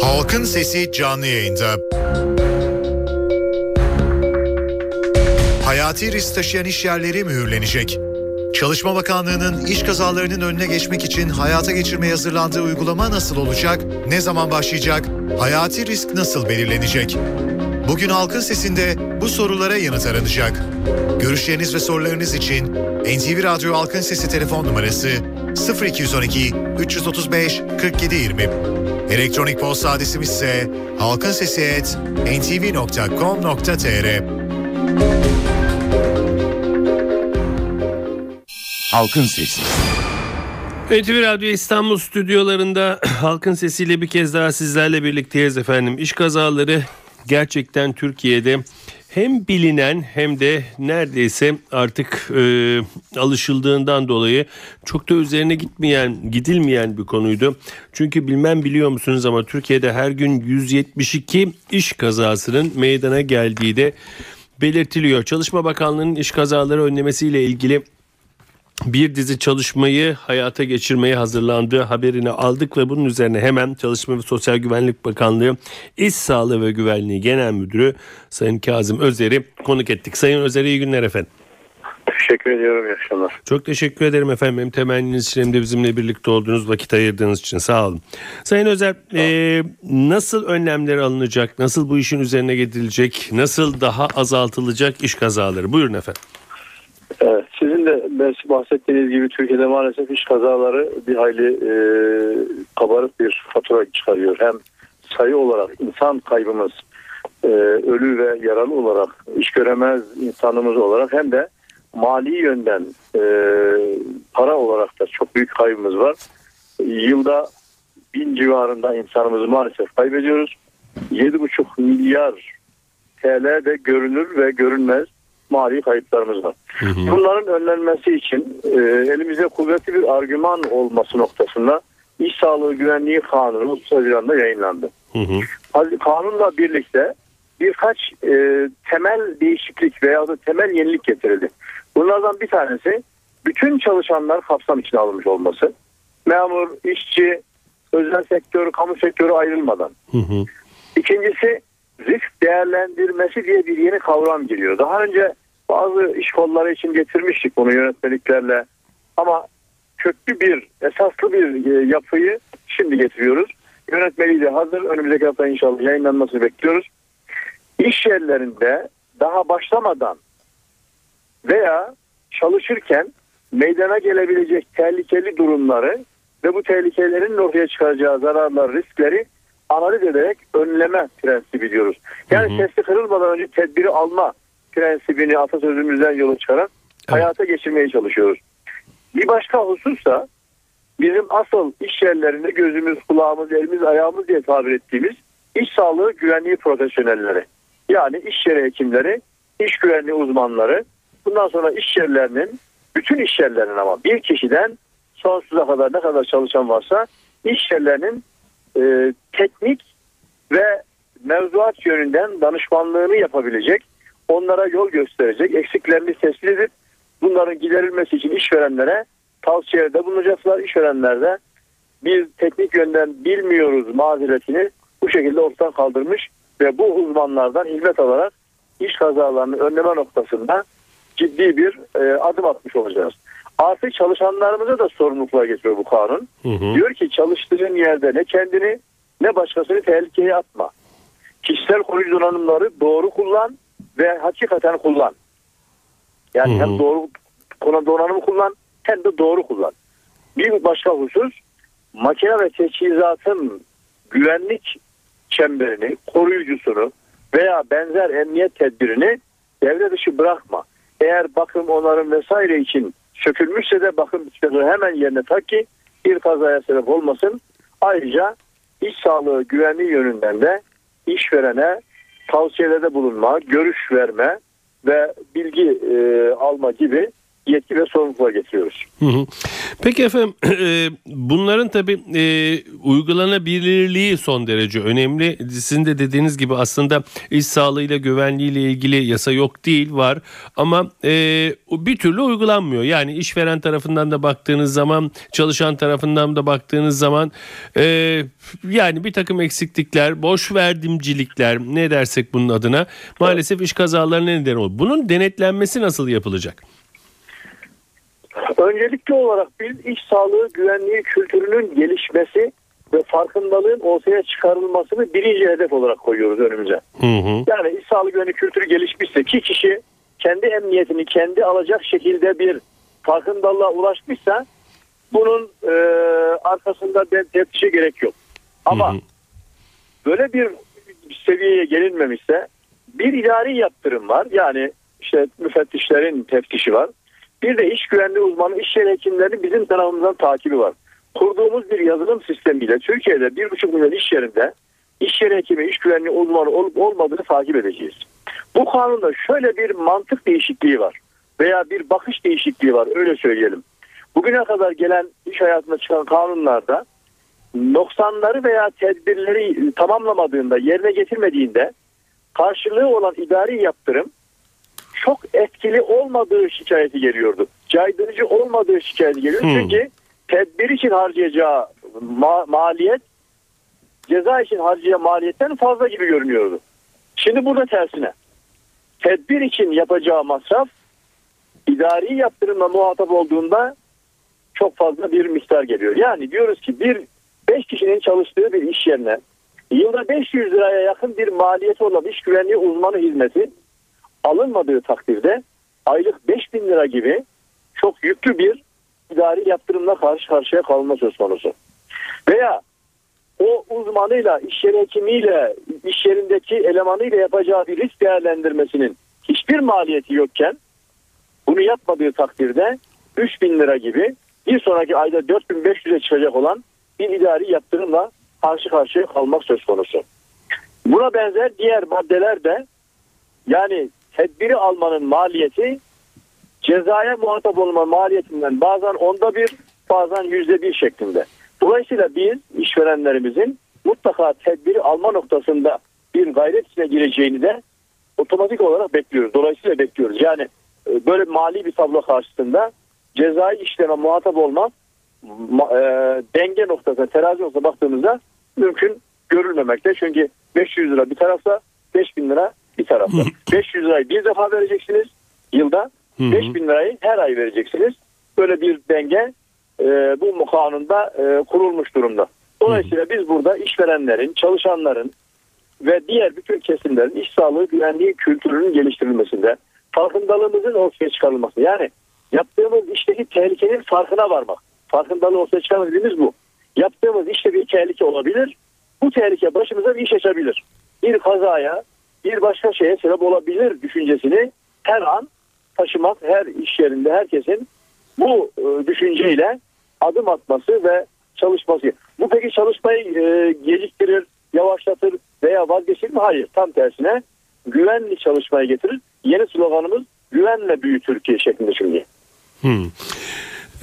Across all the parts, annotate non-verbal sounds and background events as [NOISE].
Halkın Sesi canlı yayında. Hayati risk taşıyan iş yerleri mühürlenecek. Çalışma Bakanlığı'nın iş kazalarının önüne geçmek için hayata geçirmeye hazırlandığı uygulama nasıl olacak, ne zaman başlayacak, hayati risk nasıl belirlenecek? Bugün Halkın Sesi'nde bu sorulara yanıt aranacak. Görüşleriniz ve sorularınız için NTV Radyo Halkın Sesi telefon numarası 0212 335 4720. Elektronik posta adresimiz ise halkinsesi@ntv.com.tr. Halkın Sesi. NTV Radyo İstanbul stüdyolarında [CLEARS THROAT] halkın sesiyle bir kez daha sizlerle birlikteyiz efendim. İş kazaları gerçekten Türkiye'de hem bilinen hem de neredeyse artık e, alışıldığından dolayı çok da üzerine gitmeyen, gidilmeyen bir konuydu. Çünkü bilmem biliyor musunuz ama Türkiye'de her gün 172 iş kazasının meydana geldiği de belirtiliyor. Çalışma Bakanlığı'nın iş kazaları önlemesiyle ilgili bir dizi çalışmayı hayata geçirmeye hazırlandığı haberini aldık ve bunun üzerine hemen Çalışma ve Sosyal Güvenlik Bakanlığı İş Sağlığı ve Güvenliği Genel Müdürü Sayın Kazım Özer'i konuk ettik. Sayın Özer iyi günler efendim. Teşekkür ediyorum. İyi akşamlar. Çok teşekkür ederim efendim. Hem temenniniz için hem de bizimle birlikte olduğunuz vakit ayırdığınız için sağ olun. Sayın Özer e, nasıl önlemler alınacak? Nasıl bu işin üzerine gidilecek? Nasıl daha azaltılacak iş kazaları? Buyurun efendim. Evet, sizin de bahsettiğiniz gibi Türkiye'de maalesef iş kazaları bir hayli e, kabarık bir fatura çıkarıyor. Hem sayı olarak insan kaybımız e, ölü ve yaralı olarak iş göremez insanımız olarak hem de mali yönden e, para olarak da çok büyük kaybımız var. Yılda bin civarında insanımızı maalesef kaybediyoruz. 7,5 milyar TL de görünür ve görünmez mali kayıplarımız var. Hı hı. Bunların önlenmesi için e, elimizde kuvvetli bir argüman olması noktasında İş Sağlığı Güvenliği Kanunu 30 Haziran'da yayınlandı. Hı hı. Kanunla birlikte birkaç e, temel değişiklik veya da temel yenilik getirildi. Bunlardan bir tanesi bütün çalışanlar kapsam içine alınmış olması. Memur, işçi, özel sektör, kamu sektörü ayrılmadan. Hı hı. İkincisi risk değerlendirmesi diye bir yeni kavram giriyor. Daha önce bazı iş kolları için getirmiştik bunu yönetmeliklerle ama köklü bir, esaslı bir e, yapıyı şimdi getiriyoruz. Yönetmeliği de hazır. Önümüzdeki hafta inşallah yayınlanmasını bekliyoruz. İş yerlerinde daha başlamadan veya çalışırken meydana gelebilecek tehlikeli durumları ve bu tehlikelerin ortaya çıkaracağı zararlar, riskleri analiz ederek önleme prensibi diyoruz. Yani hı kırılmadan önce tedbiri alma prensibini atasözümüzden yola çıkarak evet. hayata geçirmeye çalışıyoruz. Bir başka husus da bizim asıl iş yerlerinde gözümüz, kulağımız, elimiz, ayağımız diye tabir ettiğimiz iş sağlığı güvenliği profesyonelleri. Yani iş yeri hekimleri, iş güvenliği uzmanları. Bundan sonra iş yerlerinin, bütün iş yerlerinin ama bir kişiden sonsuza kadar ne kadar çalışan varsa iş yerlerinin e, teknik ve mevzuat yönünden danışmanlığını yapabilecek, onlara yol gösterecek, eksiklerini tespit edip bunların giderilmesi için işverenlere tavsiyede bulunacaklar. İşverenler de biz teknik yönden bilmiyoruz mazeretini bu şekilde ortadan kaldırmış ve bu uzmanlardan hizmet alarak iş kazalarını önleme noktasında ciddi bir e, adım atmış olacağız. Artık çalışanlarımıza da sorumluluklar getiriyor bu kanun. Hı hı. Diyor ki çalıştığın yerde ne kendini ne başkasını tehlikeye atma. Kişisel koruyucu donanımları doğru kullan ve hakikaten kullan. Yani hı hı. hem doğru donanımı kullan hem de doğru kullan. Bir başka husus makine ve teçhizatın güvenlik çemberini, koruyucusunu veya benzer emniyet tedbirini devre dışı bırakma. Eğer bakım onarım vesaire için sökülmüşse de bakım bitmesi hemen yerine tak ki bir kazaya sebep olmasın. Ayrıca iş sağlığı güvenliği yönünden de işverene tavsiyelerde bulunma, görüş verme ve bilgi e, alma gibi yetki ve sorumlulukla getiriyoruz. Hı hı. Peki efendim [CLEARS THROAT] e, bunların tabi e, uygulanabilirliği son derece önemli. Sizin de dediğiniz gibi aslında iş sağlığıyla güvenliğiyle ilgili yasa yok değil var ama e, bir türlü uygulanmıyor. Yani işveren tarafından da baktığınız zaman çalışan tarafından da baktığınız zaman e, yani bir takım eksiklikler, boş verdimcilikler ne dersek bunun adına maalesef iş kazalarına neden oluyor. Bunun denetlenmesi nasıl yapılacak? Öncelikli olarak biz iş sağlığı güvenliği kültürünün gelişmesi ve farkındalığın ortaya çıkarılmasını birinci hedef olarak koyuyoruz önümüze. Hı hı. Yani iş sağlığı güvenliği kültürü gelişmişse ki kişi kendi emniyetini kendi alacak şekilde bir farkındalığa ulaşmışsa bunun e, arkasında ben teftişe gerek yok. Ama Hı hı. böyle bir seviyeye gelinmemişse bir idari yaptırım var. Yani işte müfettişlerin teftişi var. Bir de iş güvenliği uzmanı, iş yeri hekimlerinin bizim tarafımızdan takibi var. Kurduğumuz bir yazılım sistemiyle Türkiye'de 1,5 milyon iş yerinde iş yeri hekimi, iş güvenliği uzmanı olup olmadığını takip edeceğiz. Bu kanunda şöyle bir mantık değişikliği var veya bir bakış değişikliği var öyle söyleyelim. Bugüne kadar gelen iş hayatında çıkan kanunlarda noksanları veya tedbirleri tamamlamadığında, yerine getirmediğinde karşılığı olan idari yaptırım çok etkili olmadığı şikayeti geliyordu. Caydırıcı olmadığı şikayeti geliyor. Hmm. Çünkü tedbir için harcayacağı ma- maliyet ceza için harcayacağı maliyetten fazla gibi görünüyordu. Şimdi burada tersine. Tedbir için yapacağı masraf idari yaptırımla muhatap olduğunda çok fazla bir miktar geliyor. Yani diyoruz ki bir 5 kişinin çalıştığı bir iş yerine yılda 500 liraya yakın bir maliyeti olan iş güvenliği uzmanı hizmeti alınmadığı takdirde aylık 5000 lira gibi çok yüklü bir idari yaptırımla karşı karşıya kalma söz konusu. Veya o uzmanıyla, iş yeri hekimiyle, iş yerindeki elemanıyla yapacağı bir risk değerlendirmesinin hiçbir maliyeti yokken bunu yapmadığı takdirde 3000 lira gibi bir sonraki ayda 4500'e çıkacak olan bir idari yaptırımla karşı karşıya kalmak söz konusu. Buna benzer diğer maddeler de yani tedbiri almanın maliyeti cezaya muhatap olma maliyetinden bazen onda bir bazen yüzde bir şeklinde. Dolayısıyla biz işverenlerimizin mutlaka tedbiri alma noktasında bir gayret içine gireceğini de otomatik olarak bekliyoruz. Dolayısıyla bekliyoruz. Yani e, böyle mali bir tablo karşısında cezai işleme muhatap olmak ma- e, denge noktasına terazi noktasına baktığımızda mümkün görülmemekte. Çünkü 500 lira bir tarafta 5000 lira bir tarafta. 500 lirayı bir defa vereceksiniz yılda. Hı hı. 5000 lirayı her ay vereceksiniz. Böyle bir denge e, bu kanunda e, kurulmuş durumda. Dolayısıyla biz burada işverenlerin, çalışanların ve diğer bütün kesimlerin iş sağlığı güvenliği kültürünün geliştirilmesinde farkındalığımızın ortaya çıkarılması. Yani yaptığımız işteki tehlikenin farkına varmak. Farkındalığı ortaya çıkarmak dediğimiz bu. Yaptığımız işte bir tehlike olabilir. Bu tehlike başımıza bir iş açabilir. Bir kazaya, bir başka şeye sebep olabilir düşüncesini her an taşımak, her iş yerinde herkesin bu e, düşünceyle adım atması ve çalışması. Bu peki çalışmayı e, geciktirir, yavaşlatır veya vazgeçirir mi? Hayır. Tam tersine güvenli çalışmayı getirir. Yeni sloganımız güvenle büyü Türkiye şeklinde şimdi. Hmm.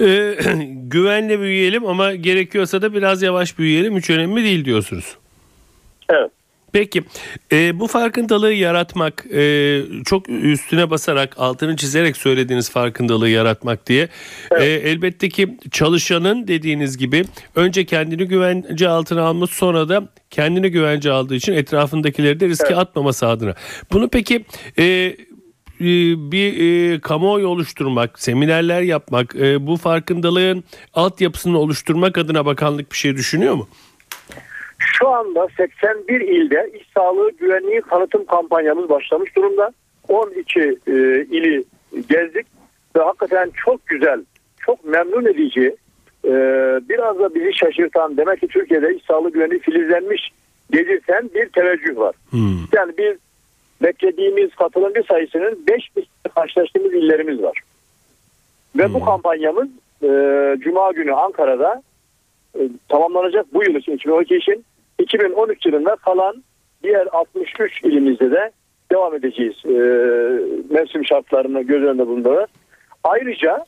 Ee, [CLEARS THROAT] güvenle büyüyelim ama gerekiyorsa da biraz yavaş büyüyelim. Hiç önemli değil diyorsunuz. Evet. Peki e, bu farkındalığı yaratmak e, çok üstüne basarak altını çizerek söylediğiniz farkındalığı yaratmak diye e, elbette ki çalışanın dediğiniz gibi önce kendini güvence altına alması sonra da kendini güvence aldığı için etrafındakileri de riske Evet. atmaması adına. Bunu peki e, e, bir e, kamuoyu oluşturmak, seminerler yapmak, e, bu farkındalığın altyapısını oluşturmak adına bakanlık bir şey düşünüyor mu? Şu anda 81 ilde iş sağlığı güvenliği tanıtım kampanyamız başlamış durumda. 12 e, ili gezdik ve hakikaten çok güzel, çok memnun edici, e, biraz da bizi şaşırtan demek ki Türkiye'de iş sağlığı güvenliği filizlenmiş dedirten bir teveccüh var. Hmm. Yani biz beklediğimiz katılımcı sayısının 5 karşılaştığımız illerimiz var. Ve bu kampanyamız e, Cuma günü Ankara'da e, tamamlanacak bu yıl için 2012 için 2013 yılında kalan diğer 63 ilimizde de devam edeceğiz. E, mevsim şartlarını göz önünde bulundurarak. Ayrıca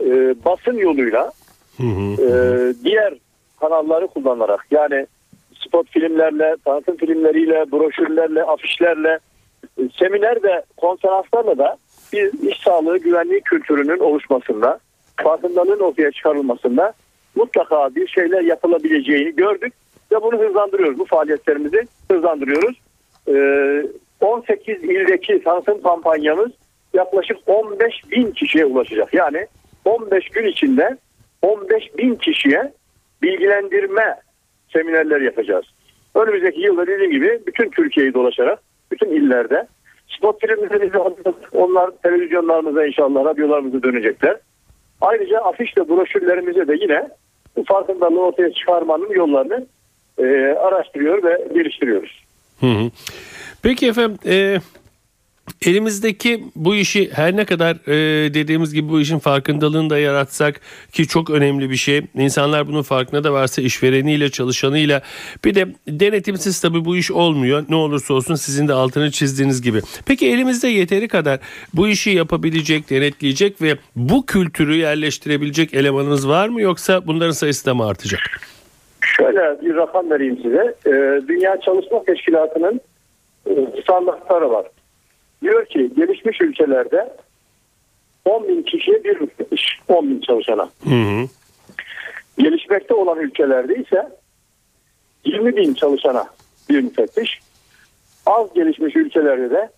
e, basın yoluyla Hı hı. e, diğer kanalları kullanarak yani spot filmlerle, tanıtım filmleriyle, broşürlerle, afişlerle, e, seminer ve konferanslarla da bir iş sağlığı güvenliği kültürünün oluşmasında, farkındalığın ortaya çıkarılmasında mutlaka bir şeyler yapılabileceğini gördük ve bunu hızlandırıyoruz. Bu faaliyetlerimizi hızlandırıyoruz. Ee, 18 ildeki tanıtım kampanyamız yaklaşık 15 bin kişiye ulaşacak. Yani 15 gün içinde 15 bin kişiye bilgilendirme seminerler yapacağız. Önümüzdeki yılda dediğim gibi bütün Türkiye'yi dolaşarak bütün illerde spot filmlerimizi hazırladık. Onlar televizyonlarımıza inşallah radyolarımıza dönecekler. Ayrıca afiş ve broşürlerimize de yine bu farkındalığı ortaya çıkarmanın yollarını e, araştırıyor ve geliştiriyoruz. Hı hı. Peki efendim e, elimizdeki bu işi her ne kadar e, dediğimiz gibi bu işin farkındalığını da yaratsak ki çok önemli bir şey. İnsanlar bunun farkına da varsa işvereniyle çalışanıyla bir de denetimsiz tabii bu iş olmuyor. Ne olursa olsun sizin de altını çizdiğiniz gibi. Peki elimizde yeteri kadar bu işi yapabilecek, denetleyecek ve bu kültürü yerleştirebilecek elemanımız var mı yoksa bunların sayısı da mı artacak? Şöyle bir rakam vereyim size. Ee, Dünya Çalışma Teşkilatı'nın e, standartları var. Diyor ki gelişmiş ülkelerde 10 bin kişiye bir müfettiş, 10 bin çalışana. Hı hı. Gelişmekte olan ülkelerde ise 20 bin çalışana bir müfettiş. Az gelişmiş ülkelerde de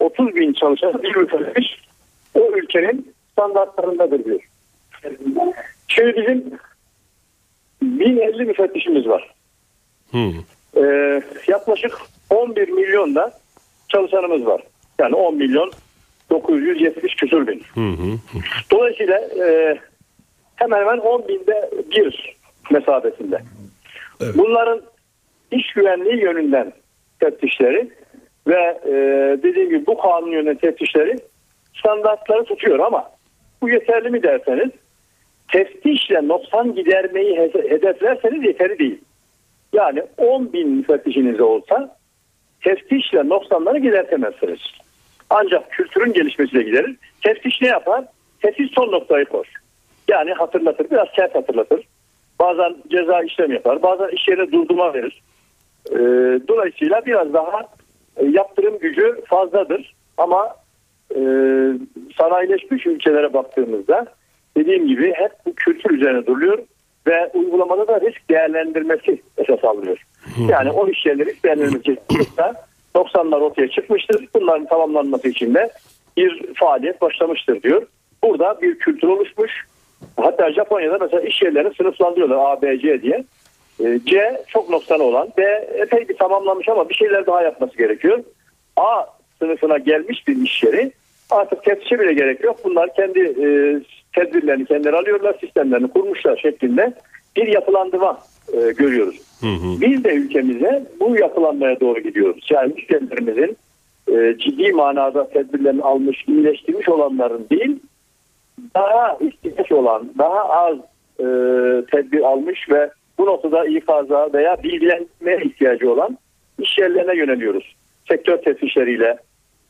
30 bin çalışana bir müfettiş o ülkenin standartlarındadır diyor. Şimdi bizim 1050 müfettişimiz var. Hı. Ee, yaklaşık 11 milyon da çalışanımız var. Yani 10 milyon 970 küsur bin. Hı hı. Dolayısıyla e, hemen hemen 10 binde bir mesabesinde. Evet. Bunların iş güvenliği yönünden teftişleri ve e, dediğim gibi bu kanun yönünden teftişleri standartları tutuyor ama bu yeterli mi derseniz teftişle noksan gidermeyi he- hedeflerseniz yeterli değil. Yani 10 bin müfettişiniz olsa teftişle noksanları gidertemezsiniz. Ancak kültürün gelişmesiyle giderir. Teftiş ne yapar? Teftiş son noktayı koy. Yani hatırlatır, biraz sert hatırlatır. Bazen ceza işlem yapar, bazen iş yerine durdurma verir. Ee, dolayısıyla biraz daha e, yaptırım gücü fazladır. Ama e, sanayileşmiş ülkelere baktığımızda dediğim gibi hep bu kültür üzerine duruluyor ve uygulamada da risk değerlendirmesi esas alınıyor. Yani o iş yerleri risk değerlendirmesi çıkmışsa 90'lar ortaya çıkmıştır. Bunların tamamlanması için de bir faaliyet başlamıştır diyor. Burada bir kültür oluşmuş. Hatta Japonya'da mesela iş yerlerini sınıflandırıyorlar A, B, C diye. E, C çok noksanı olan. B epey bir tamamlanmış ama bir şeyler daha yapması gerekiyor. A sınıfına gelmiş bir iş yeri artık teftişe bile gerek yok. Bunlar kendi e, tedbirlerini kendileri alıyorlar, sistemlerini kurmuşlar şeklinde bir yapılandırma e, görüyoruz. Hı hı. Biz de ülkemize bu yapılanmaya doğru gidiyoruz. Yani müşterilerimizin e, ciddi manada tedbirlerini almış, iyileştirmiş olanların değil, daha ihtiyaç olan, daha az e, tedbir almış ve bu noktada ikaza veya bilgilenmeye ihtiyacı olan iş yerlerine yöneliyoruz. Sektör teftişleriyle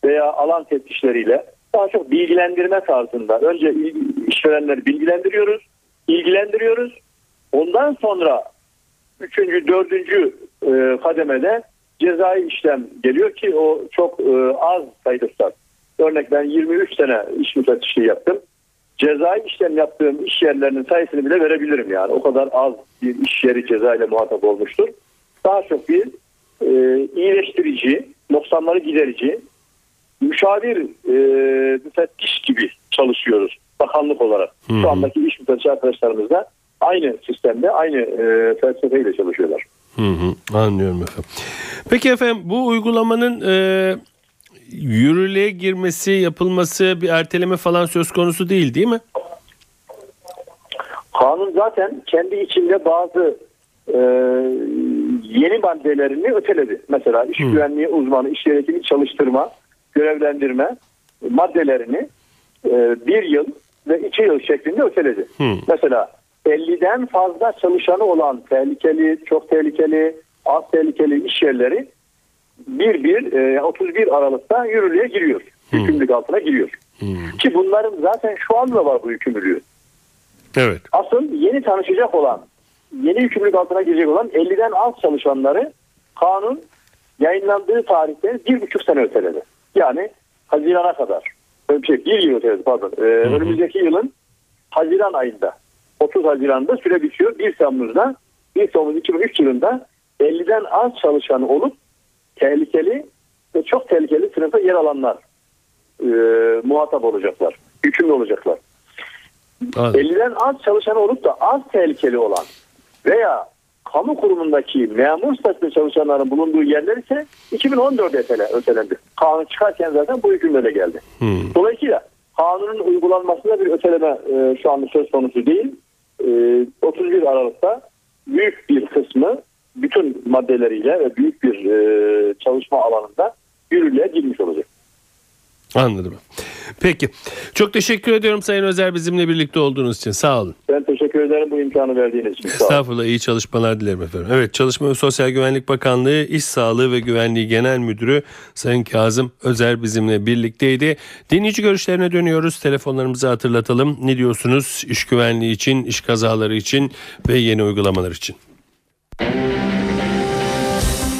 veya alan teftişleriyle daha çok bilgilendirme tarzında. Önce işverenleri bilgilendiriyoruz, ilgilendiriyoruz. Ondan sonra üçüncü, dördüncü e, kademede cezai işlem geliyor ki o çok e, az sayıda Örnek ben 23 sene iş müfettişliği yaptım. Cezai işlem yaptığım iş yerlerinin sayısını bile verebilirim yani. O kadar az bir iş yeri ceza ile muhatap olmuştur. Daha çok bir e, iyileştirici, noksanları giderici, müşavir e, müfettiş gibi çalışıyoruz bakanlık olarak. Hı hı. Şu andaki iş müfettiş arkadaşlarımız da aynı sistemde, aynı e, felsefeyle çalışıyorlar. Hı hı, anlıyorum efendim. Peki efendim bu uygulamanın e, yürürlüğe girmesi, yapılması bir erteleme falan söz konusu değil değil mi? Kanun zaten kendi içinde bazı e, yeni maddelerini öteledi. Mesela iş Hı. güvenliği uzmanı, iş yönetimi çalıştırma, görevlendirme maddelerini e, bir yıl ve iki yıl şeklinde öteledi. Hı. Mesela 50'den fazla çalışanı olan tehlikeli, çok tehlikeli, az tehlikeli iş yerleri bir bir e, 31 Aralık'ta yürürlüğe giriyor. Hükümlülük altına giriyor. Ki bunların zaten şu anda var bu yükümlülüğü. Evet. Asıl yeni tanışacak olan, yeni yükümlülük altına girecek olan 50'den az çalışanları kanun yayınlandığı tarihten bir buçuk sene öteledi. Yani Haziran'a kadar. Öyle bir şey, bir yıl öteledi pardon. Ee, önümüzdeki yılın Haziran ayında 30 Haziran'da süre bitiyor. 1 Temmuz'da 1 Temmuz 2003 yılında 50'den az çalışanı olup tehlikeli ve çok tehlikeli sınıfta yer alanlar e, muhatap olacaklar. Hükümlü olacaklar. Anladım. 50'den az çalışan olup da az tehlikeli olan veya kamu kurumundaki memur statüsünde çalışanların bulunduğu yerler ise 2014'de ötele, ötelendi. Kanun çıkarken zaten bu hükümlere geldi. Hmm. Dolayısıyla kanunun uygulanmasında bir öteleme e, şu anda söz konusu değil. E, 31 Aralık'ta büyük bir kısmı bütün maddeleriyle ve büyük bir e, çalışma alanında yürürlüğe girmiş olacak. Anladım. Peki. Çok teşekkür ediyorum Sayın Özer bizimle birlikte olduğunuz için. Sağ olun. Ben teşekkür ederim bu imkanı verdiğiniz için. Sağ olun. Estağfurullah iyi çalışmalar dilerim efendim. Evet Çalışma ve Sosyal Güvenlik Bakanlığı İş Sağlığı ve Güvenliği Genel Müdürü Sayın Kazım Özer bizimle birlikteydi. Dinleyici görüşlerine dönüyoruz. Telefonlarımızı hatırlatalım. Ne diyorsunuz iş güvenliği için, iş kazaları için ve yeni uygulamalar için?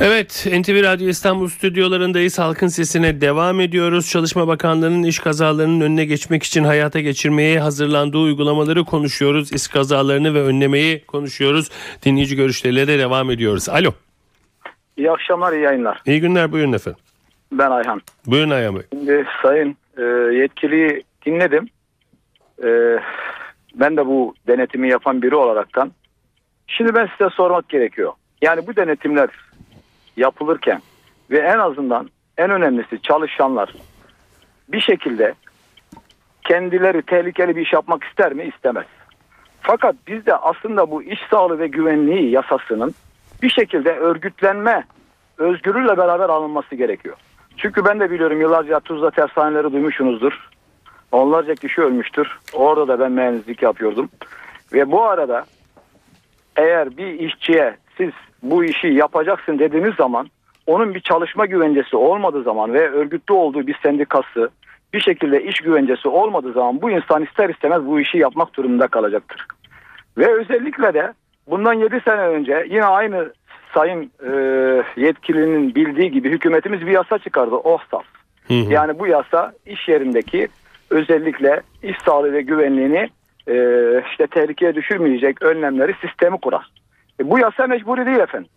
Evet NTV Radyo İstanbul stüdyolarındayız. Halkın sesine devam ediyoruz. Çalışma Bakanlığı'nın iş kazalarının önüne geçmek için hayata geçirmeye hazırlandığı uygulamaları konuşuyoruz. İş kazalarını ve önlemeyi konuşuyoruz. Dinleyici görüşleriyle de devam ediyoruz. Alo. İyi akşamlar, iyi yayınlar. İyi günler buyurun efendim. Ben Ayhan. Buyurun Ayhan Bey. Şimdi sayın e, yetkiliyi dinledim. E, ben de bu denetimi yapan biri olaraktan. Şimdi ben size sormak gerekiyor. Yani bu denetimler yapılırken ve en azından en önemlisi çalışanlar bir şekilde kendileri tehlikeli bir iş yapmak ister mi? istemez. Fakat bizde aslında bu iş sağlığı ve güvenliği yasasının bir şekilde örgütlenme özgürlüğüyle beraber alınması gerekiyor. Çünkü ben de biliyorum yıllarca Tuzla tersaneleri duymuşsunuzdur. Onlarca kişi ölmüştür. Orada da ben mühendislik yapıyordum. Ve bu arada eğer bir işçiye siz bu işi yapacaksın dediğiniz zaman onun bir çalışma güvencesi olmadığı zaman ve örgütlü olduğu bir sendikası bir şekilde iş güvencesi olmadığı zaman bu insan ister istemez bu işi yapmak durumunda kalacaktır. Ve özellikle de bundan 7 sene önce yine aynı sayın e, yetkilinin bildiği gibi hükümetimiz bir yasa çıkardı. OHSAS. Hı hı. Yani bu yasa iş yerindeki özellikle iş sağlığı ve güvenliğini e, işte tehlikeye düşürmeyecek önlemleri sistemi kurar. E, bu yasa mecburi değil efendim.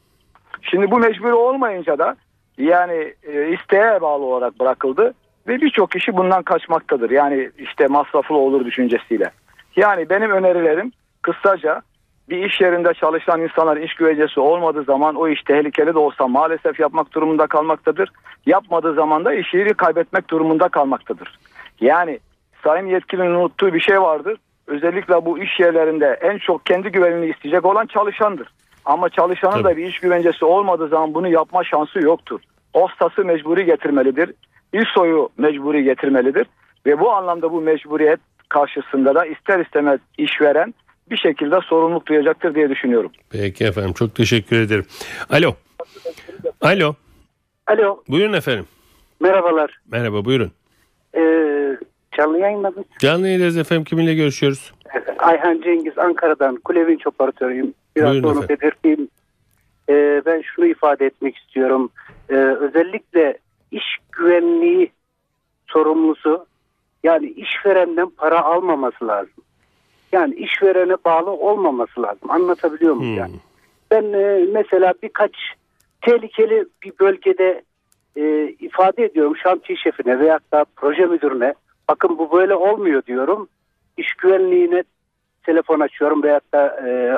Şimdi bu mecburi olmayınca da yani e, isteğe bağlı olarak bırakıldı ve birçok kişi bundan kaçmaktadır. Yani işte masraflı olur düşüncesiyle. Yani benim önerilerim kısaca bir iş yerinde çalışan insanlar iş güvencesi olmadığı zaman o iş tehlikeli de olsa maalesef yapmak durumunda kalmaktadır. Yapmadığı zaman da iş yeri kaybetmek durumunda kalmaktadır. Yani sayın yetkilinin unuttuğu bir şey vardır. Özellikle bu iş yerlerinde en çok kendi güvenliğini isteyecek olan çalışandır. Ama çalışanın Tabii. da bir iş güvencesi olmadığı zaman bunu yapma şansı yoktur. OSTAS'ı mecburi getirmelidir. İSO'yu mecburi getirmelidir. Ve bu anlamda bu mecburiyet karşısında da ister istemez işveren bir şekilde sorumluluk duyacaktır diye düşünüyorum. Peki efendim çok teşekkür ederim. Alo. Alo. Alo, Buyurun efendim. merhabalar. Merhaba buyurun. Ee, canlı yayında mı? Canlı yayındayız efendim kiminle görüşüyoruz? Ayhan Cengiz Ankara'dan Kulevinç operatörüyüm. Biraz Buyurun sonra belirteyim. Ee, ben şunu ifade etmek istiyorum. Ee, özellikle iş güvenliği sorumlusu yani işverenden para almaması lazım. Yani işverene bağlı olmaması lazım. Anlatabiliyor muyum Hmm. yani? Ben e, mesela birkaç tehlikeli bir bölgede e, ifade ediyorum şantiye şefine veyahut da proje müdürüne bakın bu böyle olmuyor diyorum. İş güvenliğine telefon açıyorum veyahut da e,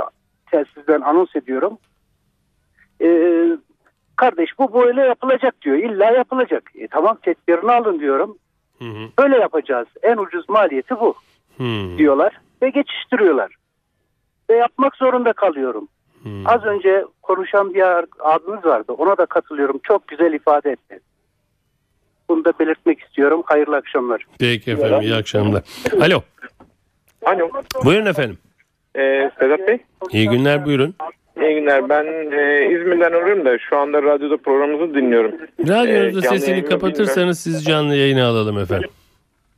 telsizden anons ediyorum. E, kardeş bu böyle yapılacak diyor. İlla yapılacak. E, tamam tedbirini alın diyorum. Hı hı. Böyle yapacağız. En ucuz maliyeti bu Hı. diyorlar ve geçiştiriyorlar. Ve yapmak zorunda kalıyorum. Hı. Az önce konuşan bir abimiz vardı. Ona da katılıyorum. Çok güzel ifade etti. Bunu da belirtmek istiyorum. Hayırlı akşamlar. Peki efendim iyi akşamlar. Alo. Alo. Buyurun efendim. Ee, Sedat Bey. İyi günler buyurun. İyi günler. Ben e, İzmir'den arıyorum da şu anda radyoda programımızı dinliyorum. Radyonuzda Ee, canlı sesini yayını kapatırsanız sizi canlı yayına alalım efendim.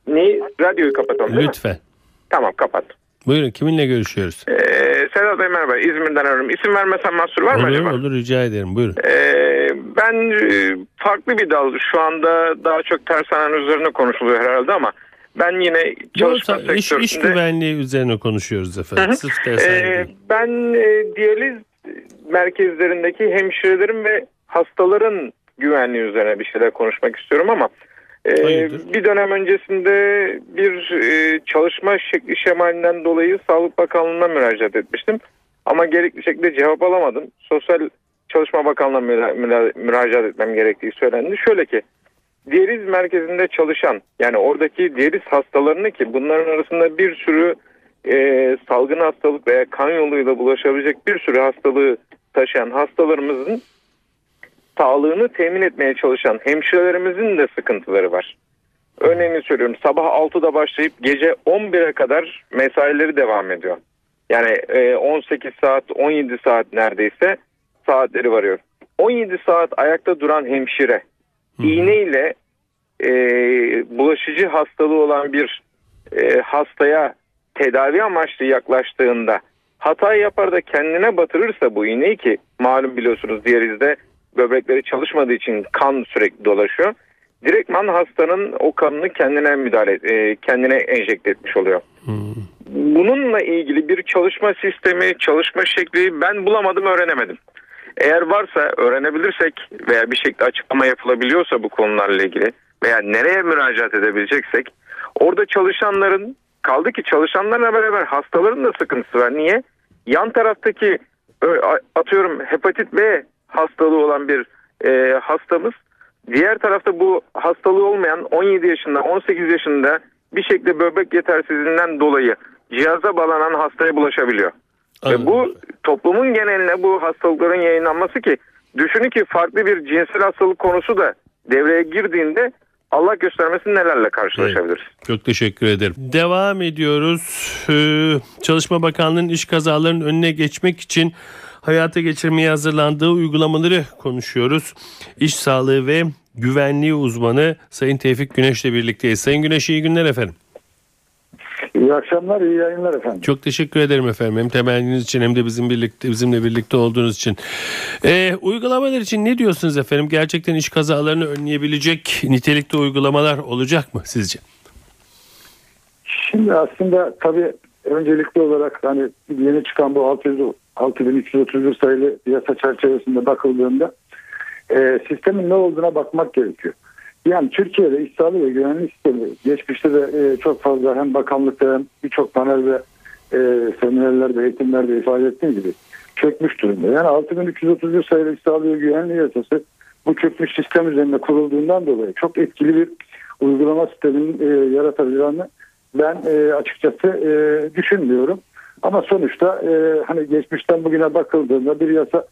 Neyi? Radyoyu kapatalım? Lütfen. Tamam kapat. Buyurun kiminle görüşüyoruz? Ee, Sedat Bey merhaba. İzmir'den arıyorum. İsim vermesem mahsur var mı Olur acaba? olur rica ederim buyurun. Ee, ben e, farklı bir dal. Şu anda daha çok tersanenin üzerine konuşuluyor herhalde ama ben yine çalışma iş, sektöründe... iş güvenliği üzerine konuşuyoruz efendim. Sırf Ee, ben e, diyaliz merkezlerindeki hemşirelerin ve hastaların güvenliği üzerine bir şeyler konuşmak istiyorum ama Hayırdır? bir dönem öncesinde bir e, çalışma şekli şemalinden dolayı Sağlık Bakanlığı'na müracaat etmiştim. Ama gerekli şekilde cevap alamadım. Sosyal Çalışma Bakanlığı'na müra- müra- müracaat etmem gerektiği söylendi. Şöyle ki diyaliz merkezinde çalışan yani oradaki diyaliz hastalarını ki bunların arasında bir sürü e, salgın hastalık veya kan yoluyla bulaşabilecek bir sürü hastalığı taşıyan hastalarımızın sağlığını temin etmeye çalışan hemşirelerimizin de sıkıntıları var. Örneğini söylüyorum sabah 6'da başlayıp gece 11'e kadar mesaileri devam ediyor. Yani e, 18 saat 17 saat neredeyse saatleri varıyor. 17 saat ayakta duran hemşire iğneyle e, bulaşıcı hastalığı olan bir e, hastaya tedavi amaçlı yaklaştığında hata yapar da kendine batırırsa bu iğneyi ki malum biliyorsunuz diyalizde böbrekleri çalışmadığı için kan sürekli dolaşıyor. Direktman hastanın o kanını kendine müdahale e, kendine enjekte etmiş oluyor. Bununla ilgili bir çalışma sistemi, çalışma şekli ben bulamadım, öğrenemedim. Eğer varsa öğrenebilirsek veya bir şekilde açıklama yapılabiliyorsa bu konularla ilgili veya nereye müracaat edebileceksek orada çalışanların kaldı ki çalışanlarla beraber hastaların da sıkıntısı var. Niye? Yan taraftaki atıyorum hepatit B hastalığı olan bir e, hastamız diğer tarafta bu hastalığı olmayan 17 yaşında 18 yaşında bir şekilde böbrek yetersizliğinden dolayı cihaza bağlanan hastaya bulaşabiliyor. Anladım. Ve bu toplumun geneline bu hastalıkların yayınlanması ki düşünün ki farklı bir cinsel hastalık konusu da devreye girdiğinde Allah göstermesin nelerle karşılaşabiliriz. Çok teşekkür ederim. Devam ediyoruz. Ee, Çalışma Bakanlığı'nın iş kazalarının önüne geçmek için hayata geçirmeye hazırlandığı uygulamaları konuşuyoruz. İş sağlığı ve güvenliği uzmanı Sayın Tevfik Güneş'le birlikteyiz. Sayın Güneş iyi günler efendim. İyi akşamlar, iyi yayınlar efendim. Çok teşekkür ederim efendim. Hem temenniniz için hem de bizim birlikte bizimle birlikte olduğunuz için. Ee, uygulamalar için ne diyorsunuz efendim? Gerçekten iş kazalarını önleyebilecek nitelikte uygulamalar olacak mı sizce? Şimdi aslında tabii öncelikli olarak hani yeni çıkan bu 600, 6331 sayılı yasa çerçevesinde bakıldığında e, sistemin ne olduğuna bakmak gerekiyor. Yani Türkiye'de sağlığı ve güvenlik sistemi geçmişte de e, çok fazla hem bakanlıkta hem birçok panel ve e, seminerlerde, eğitimlerde ifade ettiğim gibi çökmüş durumda. Yani 6331 sayılı sağlığı ve güvenliği yasası bu çökmüş sistem üzerinde kurulduğundan dolayı çok etkili bir uygulama sisteminin e, yaratacağını ben e, açıkçası e, düşünmüyorum. Ama sonuçta e, hani geçmişten bugüne bakıldığında bir yasa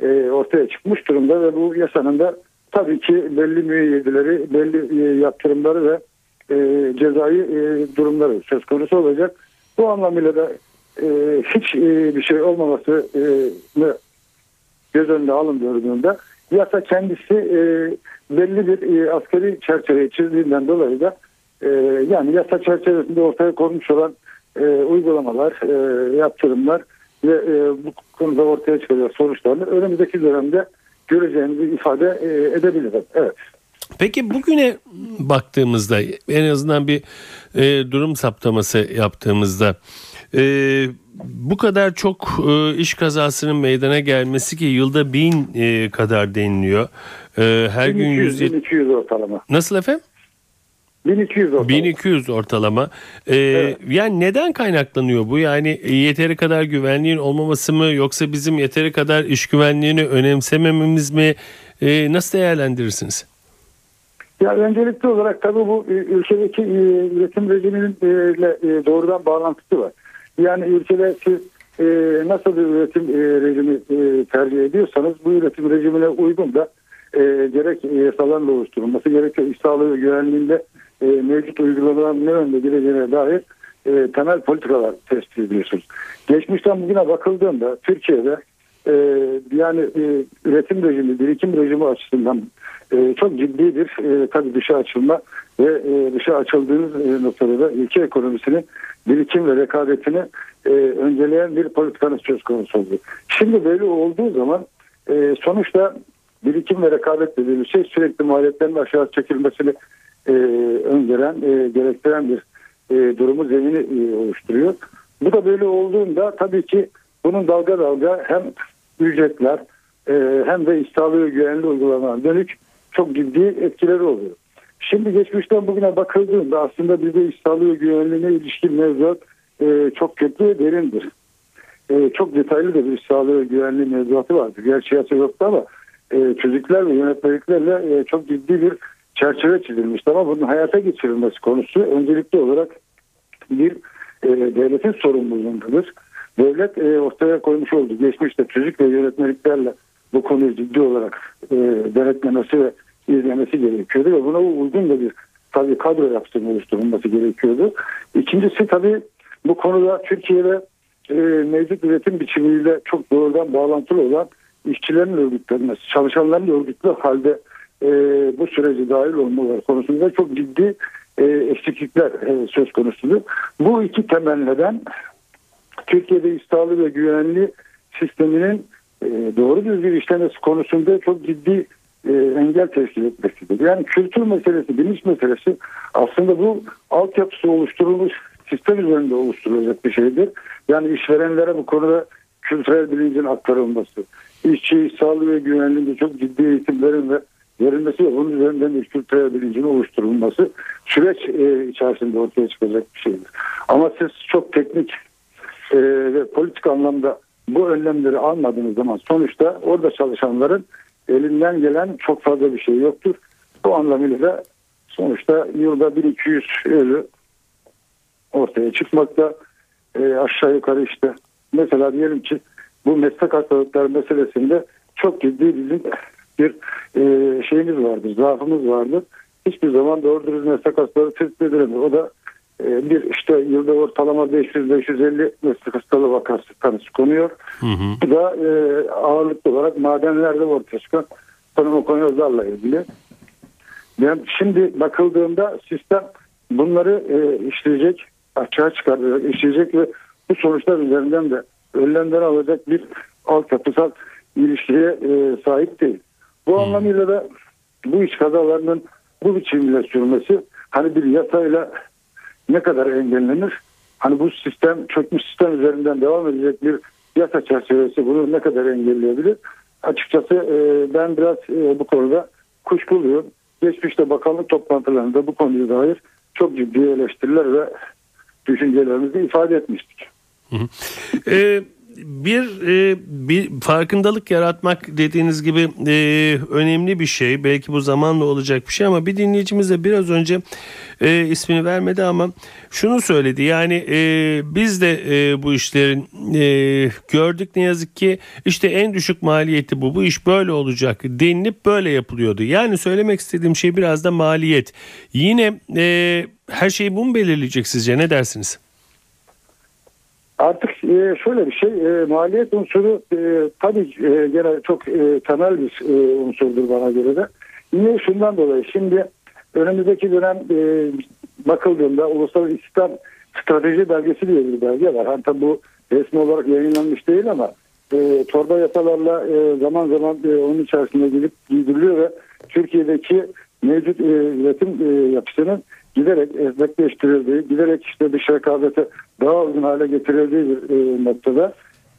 e, ortaya çıkmış durumda ve bu yasanın da tabii ki belli müeyyideleri, belli e, yaptırımları ve e, cezai e, durumları söz konusu olacak. Bu anlamıyla da e, hiç e, bir şey olmaması e, göz önünde alındığında yasa kendisi e, belli bir e, askeri çerçeveyi çizdiğinden dolayı da e, yani yasa çerçevesinde ortaya konmuş olan e, uygulamalar, e, yaptırımlar ve e, bu konuda ortaya çıkacak sonuçlarını önümüzdeki dönemde göreceğimizi ifade e, edebilirim. Evet. Peki bugüne baktığımızda en azından bir e, durum saptaması yaptığımızda e, bu kadar çok e, iş kazasının meydana gelmesi ki yılda bin e, kadar deniliyor. E, her gün 1200, 100 1200 ortalama. nasıl efendim? 1200 ortalama. 1200 ortalama. E, Yani neden kaynaklanıyor bu? Yani yeteri kadar güvenliğin olmaması mı yoksa bizim yeteri kadar iş güvenliğini önemsemememiz mi? E, nasıl değerlendirirsiniz? Ya öncelikli olarak tabii bu e, ülkedeki e, üretim rejiminin e, doğrudan bağlantısı var. Yani ülkede siz nasıl bir üretim rejimi tercih ediyorsanız bu üretim rejimine uygun da e, gerek yasalarla oluşturulması gerekiyor. İş sağlığı güvenliğinde e, mevcut uygulamaların ne yönde gideceğine dair e, temel politikalar tespit ediyorsunuz. Geçmişten bugüne bakıldığında Türkiye'de e, yani e, üretim rejimi, birikim rejimi açısından e, çok ciddi bir e, tabii dışa açılma ve e, dışa açıldığınız e, noktada da ülke ekonomisinin birikim ve rekabetini e, önceleyen bir politikanın söz konusu oldu. Şimdi böyle olduğu zaman e, sonuçta birikim ve rekabet dediğimiz şey sürekli maliyetlerin aşağı çekilmesini e, öngören, e, gerektiren bir e, durumu zemini e, oluşturuyor. Bu da böyle olduğunda tabii ki bunun dalga dalga hem ücretler e, hem de iş güvenli uygulamalar dönük çok ciddi etkileri oluyor. Şimdi geçmişten bugüne bakıldığında aslında bizde iş güvenliğine ilişkin mevzuat e, çok kötü ve derindir. E, çok detaylı da bir iş sağlığı güvenliği mevzuatı vardır. Gerçi yasa yoktu ama e, çocuklar ve yönetmeliklerle e, çok ciddi bir çerçeve çizilmişti ama bunun hayata geçirilmesi konusu öncelikli olarak bir e, devletin sorumluluğundadır. Devlet e, ortaya koymuş olduğu geçmişte çocuk ve yönetmeliklerle bu konuyu ciddi olarak e, denetlemesi ve izlemesi gerekiyordu ve buna uygun da bir tabii kadro yapısının oluşturulması gerekiyordu. İkincisi tabii bu konuda Türkiye'de e, mevcut üretim biçimiyle çok doğrudan bağlantılı olan işçilerin örgütlenmesi, çalışanların örgütlü halde e, bu süreci dahil olmaları konusunda çok ciddi e, eksiklikler e, söz konusudur. Bu iki temel neden Türkiye'de iş ve güvenli sisteminin e, doğru düzgün işlemesi konusunda çok ciddi e, engel teşkil etmesidir. Yani kültür meselesi, bilinç meselesi aslında bu altyapısı oluşturulmuş sistem üzerinde oluşturulacak bir şeydir. Yani işverenlere bu konuda kültürel bilincin aktarılması, işçi sağlığı ve güvenliğinde çok ciddi eğitimlerin ve verilmesi ve bunun üzerinden bir kültürel bilincin oluşturulması süreç e, içerisinde ortaya çıkacak bir şeydir. Ama siz çok teknik e, ve politik anlamda bu önlemleri almadığınız zaman sonuçta orada çalışanların elinden gelen çok fazla bir şey yoktur. Bu anlamıyla da sonuçta yılda 1200 ölü ortaya çıkmakta e, aşağı yukarı işte mesela diyelim ki bu meslek hastalıkları meselesinde çok ciddi bizim bir e, şeyimiz vardır, zaafımız vardır. Hiçbir zaman doğru dürüst meslek hastalığı tespit edilemiyor. O da e, bir işte yılda ortalama 500-550 meslek hastalığı vakası tanısı konuyor. Hı hı. Bu da e, ağırlıklı olarak madenlerde ortaya çıkan pneumokonozlarla ilgili. Yani şimdi bakıldığında sistem bunları e, işleyecek, açığa çıkaracak, işleyecek ve bu sonuçlar üzerinden de önlemler alacak bir altyapısal ilişkiye e, sahip değil. Bu hmm. anlamıyla da bu iş kazalarının bu biçimle sürmesi hani bir yasayla ne kadar engellenir? Hani bu sistem çökmüş sistem üzerinden devam edecek bir yasa çerçevesi bunu ne kadar engelleyebilir? Açıkçası e, ben biraz e, bu konuda kuşkuluyum. Geçmişte bakanlık toplantılarında bu konuya dair çok ciddi eleştiriler ve düşüncelerimizi ifade etmiştik. Hı hı. Ee, bir e, bir farkındalık yaratmak dediğiniz gibi e, önemli bir şey. Belki bu zamanla olacak bir şey ama bir dinleyicimiz de biraz önce e, ismini vermedi ama şunu söyledi. Yani e, biz de e, bu işlerin e, gördük ne yazık ki işte en düşük maliyeti bu. Bu iş böyle olacak denilip böyle yapılıyordu. Yani söylemek istediğim şey biraz da maliyet. Yine e, her şeyi bu belirleyecek sizce ne dersiniz? Artık e, şöyle bir şey, e, maliyet unsuru e, tabii e, gene çok e, temel bir e, unsurdur bana göre de. Niye şundan dolayı? Şimdi önümüzdeki dönem e, bakıldığında Uluslararası İstihdam Strateji Belgesi diye bir belge var. Hatta bu resmi olarak yayınlanmış değil ama e, torba yasalarla e, zaman zaman e, onun içerisinde gidip giydiriliyor ve Türkiye'deki mevcut e, üretim e, yapısının giderek esnekleştirildiği, giderek işte dış rekabete daha uygun hale getirildiği bir e, noktada.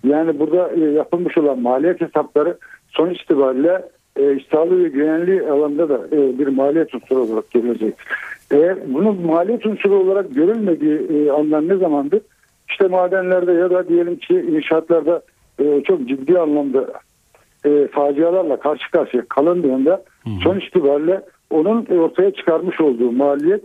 Yani burada e, yapılmış olan maliyet hesapları sonuç itibariyle e, sağlığı ve güvenliği alanında da e, bir maliyet unsuru olarak gelecek. Eğer bunun maliyet unsuru olarak görülmediği e, anlar ne zamandır? İşte madenlerde ya da diyelim ki inşaatlarda e, çok ciddi anlamda e, facialarla karşı karşıya kalındığında sonuç itibariyle onun ortaya çıkarmış olduğu maliyet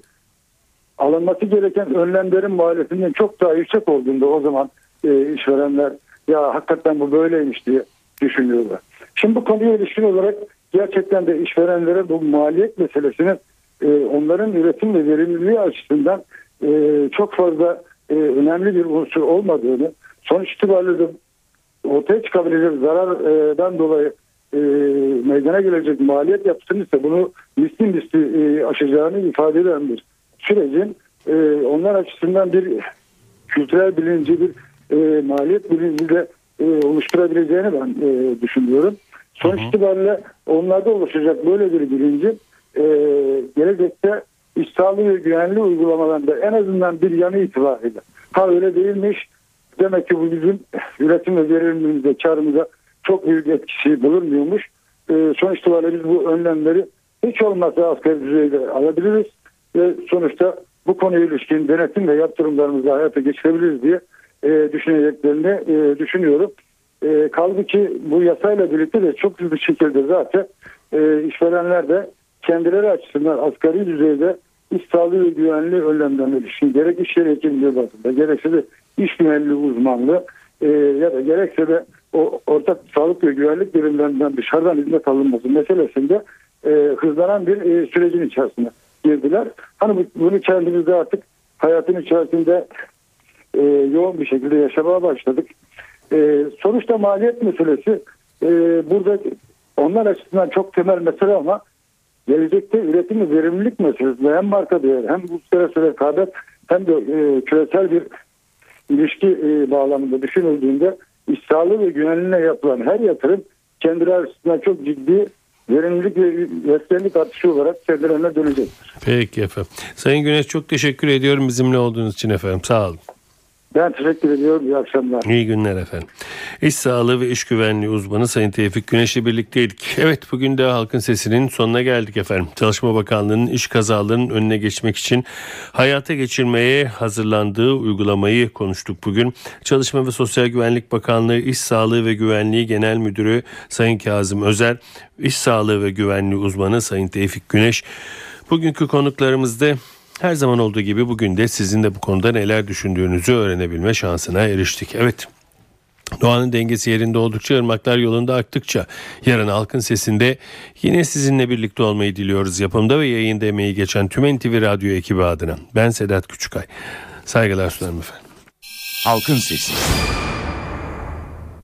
alınması gereken önlemlerin maliyetinden çok daha yüksek olduğunda o zaman e, işverenler ya hakikaten bu böyleymiş diye düşünüyorlar. Şimdi bu konuya ilişkin olarak gerçekten de işverenlere bu maliyet meselesinin e, onların üretim ve verimliliği açısından e, çok fazla e, önemli bir unsur olmadığını sonuç itibariyle de ortaya çıkabilecek zarardan dolayı e, meydana gelecek maliyet yapısını ise bunu misli misli e, aşacağını ifade eden bir sürecin e, onlar açısından bir kültürel bilinci bir e, maliyet bilinci de e, oluşturabileceğini ben e, düşünüyorum. Sonuç itibariyle onlarda oluşacak böyle bir bilinci e, gelecekte iş sağlığı ve güvenli uygulamalarında en azından bir yanı itibariyle ha öyle değilmiş demek ki bu bizim üretim ve verimliliğimizde karımıza çok büyük etkisi bulunmuyormuş. E, sonuç itibariyle biz bu önlemleri hiç olmazsa asgari düzeyde alabiliriz ve sonuçta bu konuya ilişkin denetim ve yaptırımlarımızı hayata geçirebiliriz diye e, düşüneceklerini e, düşünüyorum. E, kaldı ki bu yasayla birlikte de çok hızlı şekilde zaten e, işverenler de kendileri açısından asgari düzeyde iş sağlığı ve güvenliği önlemlerine ilişkin gerek iş yeri hekimliği bazında gerekse de iş güvenliği uzmanlığı e, ya da gerekse de o ortak sağlık ve güvenlik birimlerinden dışarıdan hizmet alınması meselesinde e, hızlanan bir e, sürecin içerisine girdiler. Hani bu, bunu kendimizde artık hayatın içerisinde e, yoğun bir şekilde yaşamaya başladık. E, sonuçta maliyet meselesi e, burada onlar açısından çok temel mesele ama gelecekte üretim ve verimlilik meselesinde hem marka değer hem uluslararası rekabet hem de e, küresel bir ilişki e, bağlamında düşünüldüğünde iş sağlığı ve güvenliğine yapılan her yatırım kendileri açısından çok ciddi verimlilik ve yeterlilik artışı olarak kendilerine dönecektir. Peki efendim. Sayın Güneş çok teşekkür ediyorum bizimle olduğunuz için efendim. Sağ olun. Ben teşekkür ediyorum. İyi akşamlar. İyi günler efendim. İş sağlığı ve iş güvenliği uzmanı Sayın Tevfik Güneş'le birlikteydik. Evet bugün de Halkın Sesi'nin sonuna geldik efendim. Çalışma Bakanlığı'nın iş kazalarının önüne geçmek için hayata geçirmeye hazırlandığı uygulamayı konuştuk bugün. Çalışma ve Sosyal Güvenlik Bakanlığı İş Sağlığı ve Güvenliği Genel Müdürü Sayın Kazım Özer, İş Sağlığı ve Güvenliği uzmanı Sayın Tevfik Güneş. Bugünkü konuklarımızda her zaman olduğu gibi bugün de sizin de bu konuda neler düşündüğünüzü öğrenebilme şansına eriştik. Evet. Doğanın dengesi yerinde oldukça, ırmaklar yolunda aktıkça yarın halkın sesinde yine sizinle birlikte olmayı diliyoruz. Yapımda ve yayında emeği geçen tüm NTV Radyo ekibi adına. Ben Sedat Küçükay. Saygılar sunarım efendim. Halkın Sesi.